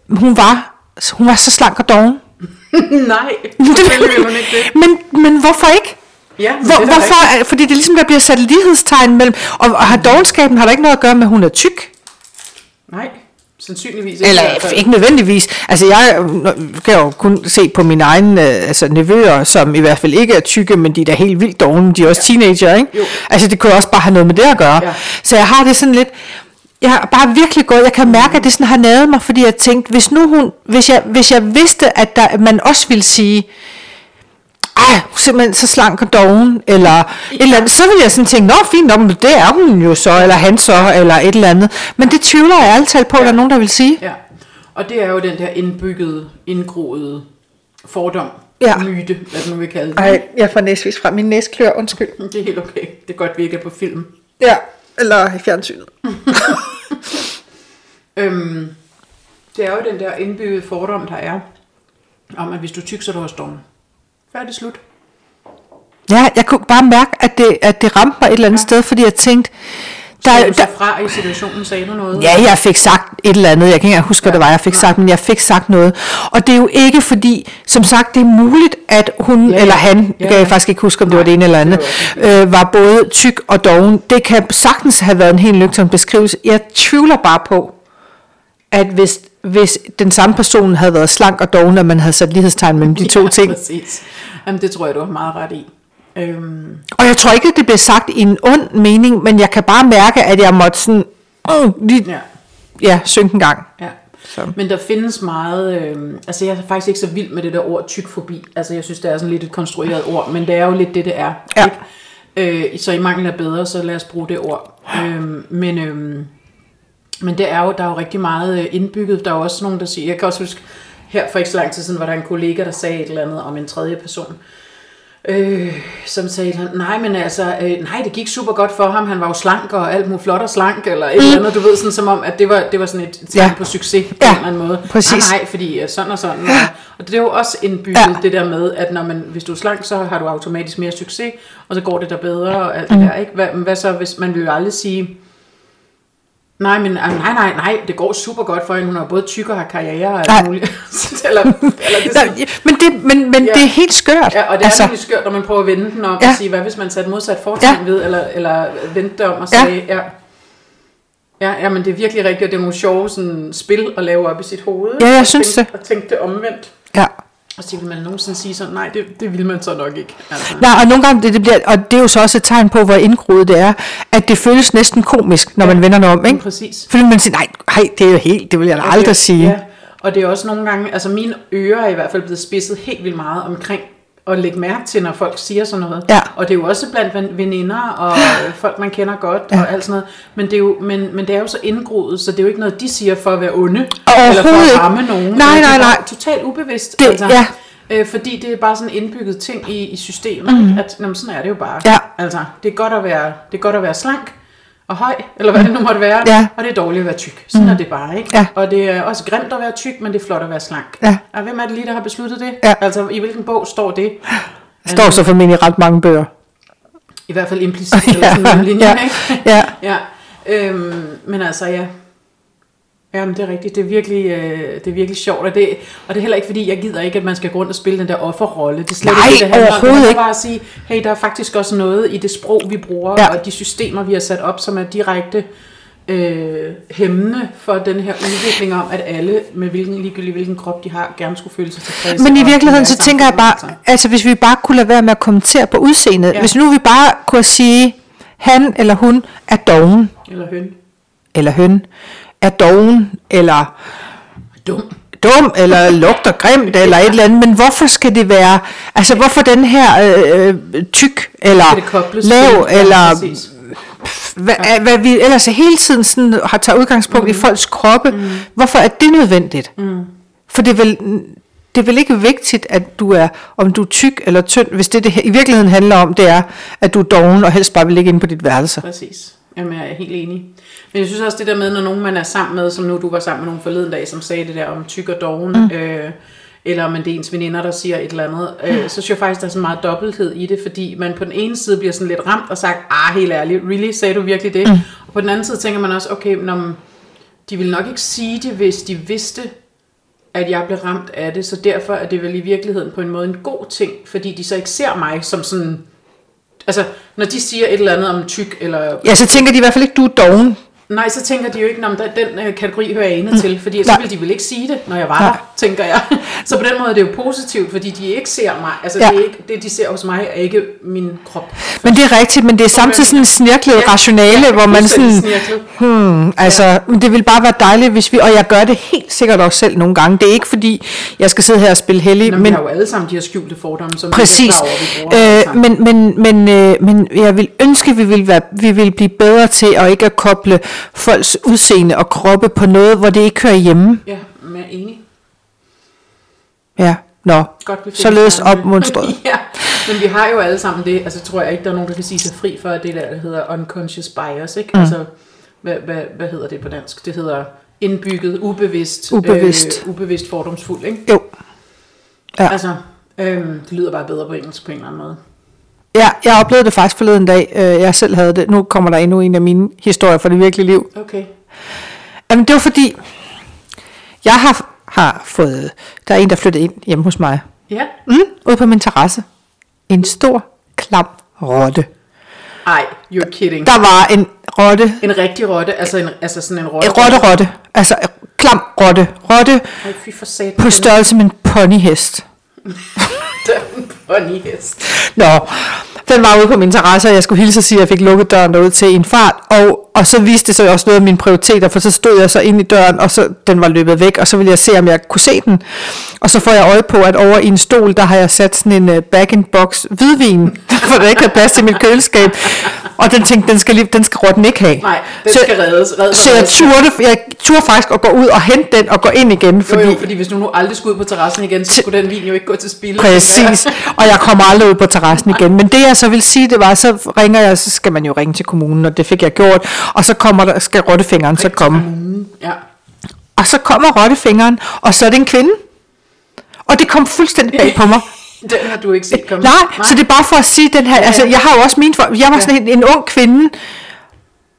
hun var, hun var så slank og doven? (laughs) Nej, selvfølgelig vil hun ikke det. (laughs) Men, men hvorfor ikke? Ja, Hvor, det hvorfor? er- Fordi det er ligesom, der bliver sat lighedstegn mellem, og, og har dogenskaben har der ikke noget at gøre med, at hun er tyk? Sandsynligvis ikke. Eller ikke nødvendigvis. Altså jeg kan jo kun se på mine egne øh, altså, nevøer, som i hvert fald ikke er tykke, men de er da helt vildt dogne. De er også ja. teenager, ikke? Jo. Altså det kunne også bare have noget med det at gøre. Ja. Så jeg har det sådan lidt... Jeg har bare virkelig gået, jeg kan mærke, at det sådan har naget mig, fordi jeg tænkte, hvis nu hun, hvis jeg, hvis jeg vidste, at der, man også ville sige, ej, hun er simpelthen så slank og doven, eller et eller andet, så ville jeg sådan tænke, nå fint men det er hun jo så, eller han så, eller et eller andet. Men det tvivler jeg altid på, at der er nogen, der vil sige. Ja, og det er jo den der indbyggede, indgroede fordom, Ja. myte, hvad nu vil kalde det. Ej, jeg får næsvis fra min næsklør, undskyld. (laughs) Det er helt okay. Det er godt, vi ikke er på film. Ja, eller i fjernsynet. (laughs) Øhm, det er jo den der indbyggede fordom, der er, om at hvis du er tyk, så er du også doven. Færdig slut. Ja, jeg kunne bare mærke, at det, at det ramte mig et eller andet ja. sted, fordi jeg tænkte, der, Der, der, du så fra i situationen, sagde du noget? Ja, jeg fik sagt et eller andet. Jeg kan ikke huske, hvad Ja, det var, jeg fik nej. sagt, men jeg fik sagt noget. Og det er jo ikke fordi, som sagt, det er muligt, at hun Ja, ja, eller ja. han, Ja, det kan jeg ja. faktisk ikke huske, om det var Nej, det ene eller det andet, øh, var både tyk og doven. Det kan sagtens have været en helt nøgtern beskrivelse. Jeg tvivler bare på, at hvis, hvis den samme person havde været slank og doven, at man havde sat lighedstegn mellem de to (laughs) ja, ting. præcis. Jamen, det tror jeg, du har meget ret i. Øhm, Og jeg tror ikke, at det blev sagt i en ond mening, men jeg kan bare mærke, at jeg måtte sådan, øh, lige, ja. ja, synke en gang. Ja. Så. Men der findes meget, øh, altså jeg er faktisk ikke så vild med det der ord tykfobi. Altså jeg synes, det er sådan lidt et konstrueret ord, men det er jo lidt det, det er. Ja. Ikke? Øh, så i mangel af bedre, så lad os bruge det ord. Øh, men, øh, men det er jo, der er jo rigtig meget øh, indbygget. Der er jo også nogen, der siger, jeg kan også huske, her for ikke så lang tid siden, var der en kollega, der sagde et eller andet om en tredje person. Øh, som sagde, nej, men altså, øh, nej, det gik super godt for ham, han var jo slank og alt muligt flot og slank, eller et eller andet, du ved, sådan som om, at det var, det var sådan et tegn Ja. på succes på Ja, en eller anden måde. præcis. Nej, nej, fordi øh, sådan og sådan. Og, og det er jo også indbygget, Ja. ja. det der med, at når man, hvis du er slank, så har du automatisk mere succes, og så går det der bedre og alt det Mm. der, ikke? Hvad, hvad så, hvis man vil jo aldrig sige, Nej, men ah, nej, nej, nej, det går super godt for hende. Hun har både tyk og har karriere og alt muligt. (laughs) eller, eller det sådan, Nej, men det, men, men Ja. det er helt skørt. Ja, og det er altså, skørt, når man prøver at vende den om Ja. og sige, hvad hvis man satte modsat fortegn Ja. ved, eller, eller vendte det om og sagde, ja. Ja, ja, men det er virkelig rigtigt, og det er nogle sjove sådan, spil at lave op i sit hoved. Ja, jeg Og synes tænke, Og tænke det omvendt. ja. Og så vil man nogensinde sige sådan, nej, det, det vil man så nok ikke. Altså. Nej, og nogle gange, det, det bliver, og det er jo så også et tegn på, hvor indgroet det er, at det føles næsten komisk, når Ja. man vender det om, ikke? Præcis. Fordi man siger, nej, nej, det er jo helt, det vil jeg da Og aldrig sige. Ja, og det er også nogle gange, altså mine ører er i hvert fald blevet spidset helt vildt meget omkring at lægge mærke til, når folk siger sådan noget. Ja. Og det er jo også blandt ven- veninder og øh, folk, man kender godt Ja. og alt sådan noget. Men det, er jo, men, men det er jo så indgroet, så det er jo ikke noget, de siger for at være onde. Eller for at ramme nogen. Nej, Det er nej, bare nej. Totalt ubevidst. Det- ja. Øh, fordi det er bare sådan en indbygget ting i, i systemet, mm. at jamen, sådan er det jo bare. Ja. Altså, det er, godt at være, det er godt at være slank og høj, eller hvad det nu måtte være, Ja. og det er dårligt at være tyk. Sådan mm. er det bare, ikke? Ja. Og det er også grimt at være tyk, men det er flot at være slank. Ja. Og hvem er det lige, der har besluttet det? Ja. Altså, i hvilken bog står det? Det står så formentlig ret mange bøger. I hvert fald implicit, eller (laughs) sådan Ja, en linje, ja, ikke? ja. ja. Øhm, men altså, ja. Jamen, det er rigtigt. Det er virkelig, øh, det er virkelig sjovt. Og det, og det er heller ikke, fordi jeg gider ikke, at man skal gå rundt og spille den der offerrolle. Det er slet Nej, ikke det, det handler om. ikke. bare at sige, hey, der er faktisk også noget i det sprog, vi bruger, Ja. og de systemer, vi har sat op, som er direkte øh, hæmmende for den her udvikling om, at alle med hvilken ligegyldig hvilken krop de har, gerne skulle føle sig tilfredse. Men i virkeligheden, så tænker jeg bare, altså hvis vi bare kunne lade være med at kommentere på udseendet. Ja. Hvis nu vi bare kunne sige, han eller hun er doven, Eller høn. eller høn er doven, eller Dum. dum, eller (laughs) lugter grimt, eller et eller andet. Men hvorfor skal det være, altså hvorfor den her øh, øh, tyk, eller lav, eller præcis. hvad, hvad vi ellers hele tiden sådan har taget udgangspunkt mm. i folks kroppe. Mm. Hvorfor er det nødvendigt? Mm. For det er, vel, det er vel ikke vigtigt, at du er, om du er tyk eller tynd, hvis det, det i virkeligheden handler om, det er, at du er doven og helst bare vil ligge inde på dit værelse. Præcis. Jamen, jeg er helt enig. Men jeg synes også det der med, når nogen man er sammen med, som nu du var sammen med nogen forleden dag, som sagde det der om tyk og doven, mm. øh, eller om det er ens veninder, der siger et eller andet, øh, så synes jeg faktisk, der er så meget dobbelthed i det, fordi man på den ene side bliver sådan lidt ramt og sagt, ah, helt ærligt, really, sagde du virkelig det? Mm. Og på den anden side tænker man også, okay, når man, de vil nok ikke sige det, hvis de vidste, at jeg blev ramt af det, så derfor er det vel i virkeligheden på en måde en god ting, fordi de så ikke ser mig som sådan, altså, når de siger et eller andet om tyk, eller Ja, så tænker de i hvert fald ikke, du er doven. Nej, så tænker de jo ikke, om den øh, kategori hører jeg inde til, fordi så ville de vel ikke sige det, når jeg var Nej. der, tænker jeg. (laughs) Så på den måde er det jo positivt, fordi de ikke ser mig. Altså Ja. det, er ikke, det, de ser hos mig, er ikke min krop. Men det er rigtigt, men det er samtidig sådan en snirklet Ja, rationale, ja, hvor man sådan, snirklet. hmm, altså, men det vil bare være dejligt, hvis vi, og jeg gør det helt sikkert også selv nogle gange, det er ikke fordi, jeg skal sidde her og spille heldig, Nå, men men har jo alle sammen de her skjulte fordomme, som præcis, vi er over, vi øh, men, men, men, øh, men jeg vil ønske, at vi vil, være, vi vil blive bedre til at ikke at koble folks udseende og kroppe på noget, hvor det ikke hører hjemme. Ja, men jeg er enig. Ja, nå, Godt, således opmunstret. (laughs) ja, men vi har jo alle sammen det, altså tror jeg ikke, der er nogen, der kan sige sig fri for det der, der hedder unconscious bias, ikke? Mm. Altså, hvad, hvad, hvad hedder det på dansk? Det hedder indbygget, ubevidst, Ubevidst. øh, ubevidst fordomsfuld, ikke? Jo, Ja. Altså, øhm, det lyder bare bedre på engelsk på en eller anden måde. Ja, jeg oplevede det faktisk forleden dag, øh, jeg selv havde det, nu kommer der endnu en af mine historier fra det virkelige liv. Okay. Jamen det var fordi, jeg har, har fået, der er en, der flyttede ind hjemme hos mig, Ja. mm, ude på min terrasse. En stor, klam rotte. Ej, you're kidding. Der var en rotte, En rigtig rotte, altså, en, altså sådan en rotte. en rotte-rotte, altså en klam rotte, rotte Ej, fy for satan. på størrelse med en ponyhest. (laughs) Den ponyhest. Nå, den var ude på min terrasse, og jeg skulle hilse og sige, at jeg fik lukket døren derud til en fart, og, og så viste det sig også noget af mine prioriteter, for så stod jeg så ind i døren, og så den var løbet væk, og så ville jeg se, om jeg kunne se den. Og så får jeg øje på, at over i en stol, der har jeg sat sådan en øh, uh, back-in-box hvidvin, (laughs) for der ikke havde plads til mit køleskab. Og den tænkte, den skal, lige, den skal rotten ikke have. Nej, den så, skal reddes. reddes Så jeg turde, jeg turde faktisk at gå ud og hente den og gå ind igen, Jo, fordi... jo, fordi hvis nu, nu aldrig skulle ud på terrassen igen, så skulle den vin jo ikke gå til spil. Præcis, og jeg kommer aldrig ud på terrassen igen. Men det jeg så vil sige, det var, så ringer jeg, så skal man jo ringe til kommunen, og det fik jeg gjort. Og så kommer der, skal rottefingeren så komme. Ja. Og så kommer rottefingeren, og så er det en kvinde. Og det kom fuldstændig bag (laughs) på mig. (laughs) Den har du ikke set komme. Nej, Nej, så det er bare for at sige den her, Ja, ja. altså jeg har jo også min, for, jeg var sådan en, en ung kvinde,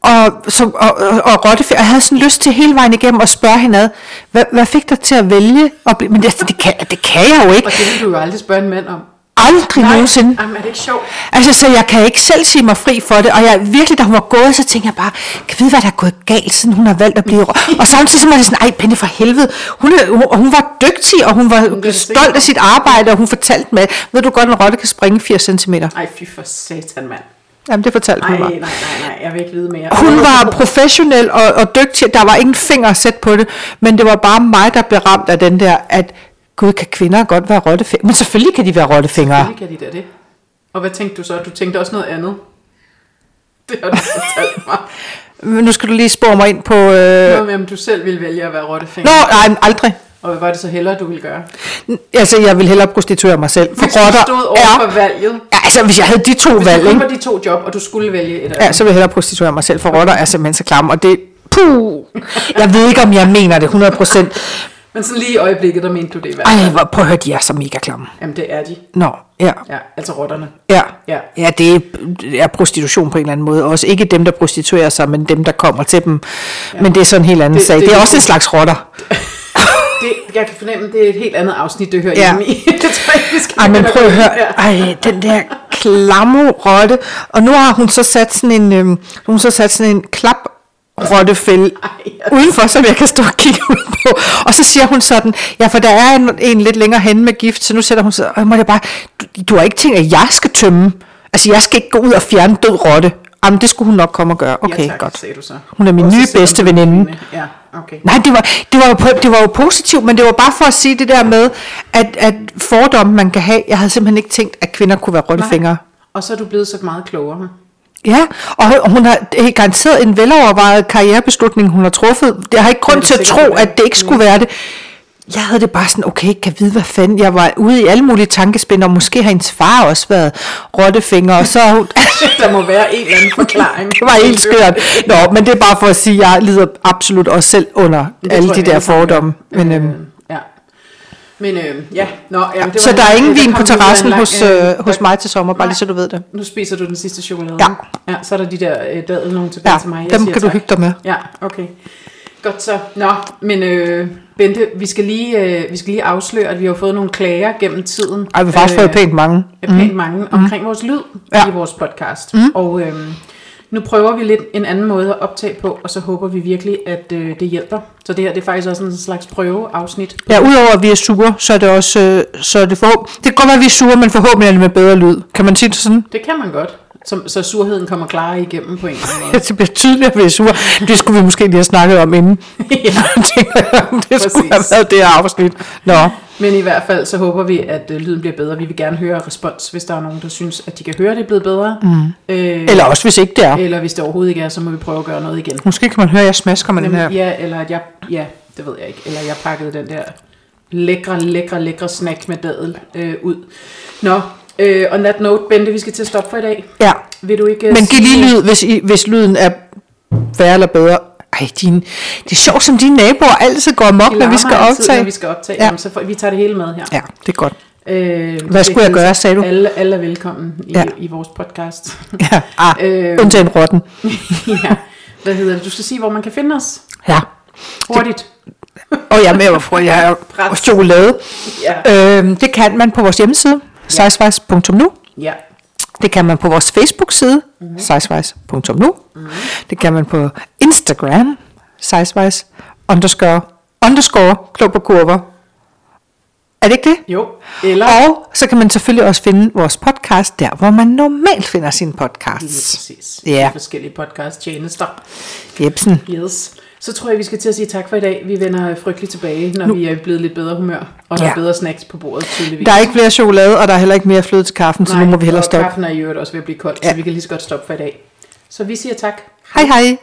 og, som, og, og, og rottefinger, jeg havde sådan lyst til hele vejen igennem at spørge hende ad, hvad, hvad fik dig til at vælge? at blive- Men det, det, kan, det kan jeg jo ikke. Og det vil du jo aldrig spørge en mand om. Aldrig nogensinde. Jamen, er det ikke sjovt? Altså, så jeg kan ikke selv sige mig fri for det, og jeg virkelig, da hun var gået, så tænker jeg bare, kan vide, hvad der er gået galt, siden hun har valgt at blive rå- (laughs) Og samtidig så var det sådan, ej, Penne for helvede, hun, hun, hun var dygtig, og hun var det stolt af sit arbejde, og hun fortalte mig, ved du godt, en rotte kan springe 80 cm. Ej, fy for satan, mand. Jamen, det fortalte Nej, hun nej, mig. nej, nej, jeg vil ikke vide mere. Hun var professionel og, og dygtig, der var ingen finger at sætte på det, men det var bare mig, der blev ramt af den der, at gud, kan kvinder godt være rottefingre? Men selvfølgelig kan de være rottefingre. Selvfølgelig kan de da det. Og hvad tænkte du så? Du tænkte også noget andet. (laughs) Det har du fortalt mig. Men nu skal du lige spore mig ind på... Øh... Noget med, om du selv ville vælge at være rottefinger. Nå, nej, aldrig. Og hvad var det så hellere, du ville gøre? Altså, jeg vil hellere prostituere mig selv. For Hvis du rotter stod over er... for valget. Ja, altså, hvis jeg havde de to Hvis valg, du var de to job, og du skulle vælge et af Ja, så vil jeg hellere prostituere mig selv, for rotter er simpelthen så klamme, og det... Puh! Jeg ved ikke, om jeg mener det 100%. Men sådan lige i øjeblikket, der mente du det i hvert Ej, fald. hvor, prøv at høre, de er så mega klamme. Jamen, det er de. Nå, ja. Ja, altså rotterne. Ja. Ja. ja, det er- prostitution på en eller anden måde. Også ikke dem, der prostituerer sig, men dem, der kommer til dem. Ja. Men det er sådan en helt anden Det- sag. Det, det- er også en slags rotter. (laughs) Det, jeg kan fornemme, det er et helt andet afsnit, det hører Ja. hjemme i. (laughs) det tror jeg, vi skal Ej, men prøv at høre. Ej, den der klamme rotte. Og nu har hun så sat sådan en, øhm, hun så sat sådan en klap rottefælde udenfor, som jeg kan stå og kigge ud på. Og så siger hun sådan, ja, for der er en, en lidt længere henne med gift, så nu sætter hun sig, og jeg må da bare, du, du har ikke tænkt, at jeg skal tømme. Altså, jeg skal ikke gå ud og fjerne død rotte. Jamen, det skulle hun nok komme og gøre. Okay, ja, tak, godt. sagde du så. Hun er min Og så nye bedste veninde. Ja, okay. Nej, det var, det, var jo, det var jo positivt, men det var bare for at sige det der med, at, at fordomme man kan have. Jeg havde simpelthen ikke tænkt, at kvinder kunne være rottefingre. Og så er du blevet så meget klogere. Ja, og hun har det er garanteret en velovervejet karrierebeslutning, hun har truffet. Jeg har ikke grund det til at tro, være. at det ikke skulle være det. Jeg havde det bare sådan, okay, kan vide, hvad fanden. Jeg var ude i alle mulige tankespind, og måske har hendes far også været rottefinger, og så hun... (laughs) Der må være en eller anden (laughs) forklaring. det var helt skørt. Nå, men det er bare for at sige, at jeg lider absolut også selv under Det alle de der fordomme. Men, øhm. Men øh, ja, Nå, jamen, det så var der er en- ingen vin på terrassen lang, hos, øh, øh, hos mig til sommer, bare lige så du ved det. Nu spiser du den sidste chokolade. Ja. ja så er der de der øh, dadel nogen tilbage Ja, til mig. Jeg dem kan du tak. hygge dig med. Ja, okay. Godt så. Nå, men øh, Bente, vi skal, lige, øh, vi skal lige afsløre, at vi har fået nogle klager gennem tiden. Ej, vi har faktisk fået pænt mange. Øh, pænt mange omkring vores lyd Ja. i vores podcast. Mm. Og øh, nu prøver vi lidt en anden måde at optage på, og så håber vi virkelig, at øh, det hjælper. Så det her det er faktisk også en slags prøveafsnit. Ja, udover at vi er sure, så er det også, øh, så er det for, det kan godt være, at vi er sure, men forhåbentlig er det med bedre lyd. Kan man sige det sådan? Det kan man godt. Så, så surheden kommer klarere igennem på en eller anden måde. (laughs) Det bliver tydeligt, at vi er sure. Det skulle vi måske lige have snakket om inden. (laughs) ja. (laughs) Det skulle have Præcis. været det her afsnit. Nå, Men i hvert fald så håber vi, at øh, lyden bliver bedre. Vi vil gerne høre respons, hvis der er nogen, der synes, at de kan høre, det er blevet bedre. Mm. Øh, eller også hvis ikke det er. eller hvis det overhovedet ikke er, så må vi prøve at gøre noget igen. Måske kan man høre, at jeg smasker med den her. Jamen, ja, eller at jeg, ja, det ved jeg ikke. Eller jeg pakkede den der lækre, lækre, lækre snack med dadel øh, ud. Nå, øh, on that note, Bente, vi skal til at stoppe for i dag. Ja, Vil du ikke øh, men giv lige lyd, hvis, I, hvis lyden er værre eller bedre. Ej, din, det er sjovt, som dine naboer altid går amok, De når vi skal altid, optage. Når vi skal optage, Ja. ja. Jamen, så får, vi tager det hele med her. Ja, det er godt. Øh, Hvad skulle jeg gøre, sagde du? Alle, alle er velkommen i, Ja. i vores podcast. (laughs) Ja, ah, Øh. undtagen rotten. (laughs) ja. Hvad hedder det? Du skal sige, hvor man kan finde os. Ja. Hurtigt. Og jeg er med, hvorfor jeg har Pres. chokolade. Ja. Øhm, det kan man på vores hjemmeside, sejsvejs.nu. ja. Det kan man på vores Facebook-side, mm-hmm. sejsvejs.nu. Mm-hmm. Det kan man på Instagram, sejsvejs underscore, underscore klog på kurver. Er det ikke det? Jo. Eller... Og så kan man selvfølgelig også finde vores podcast der, hvor man normalt finder sine Lige podcasts. præcis. Ja. De forskellige podcast tjenester. Jebsen. Yes. Så tror jeg, vi skal til at sige tak for i dag. Vi vender frygteligt tilbage, når Nu- vi er blevet lidt bedre humør. Og der Ja. er bedre snacks på bordet, tydeligvis. Der er ikke flere chokolade, og der er heller ikke mere fløde til kaffen, så nu må vi hellere stoppe. kaffen er i øvrigt også ved at blive kold, Ja. så vi kan lige så godt stoppe for i dag. Så vi siger tak. Hej hej.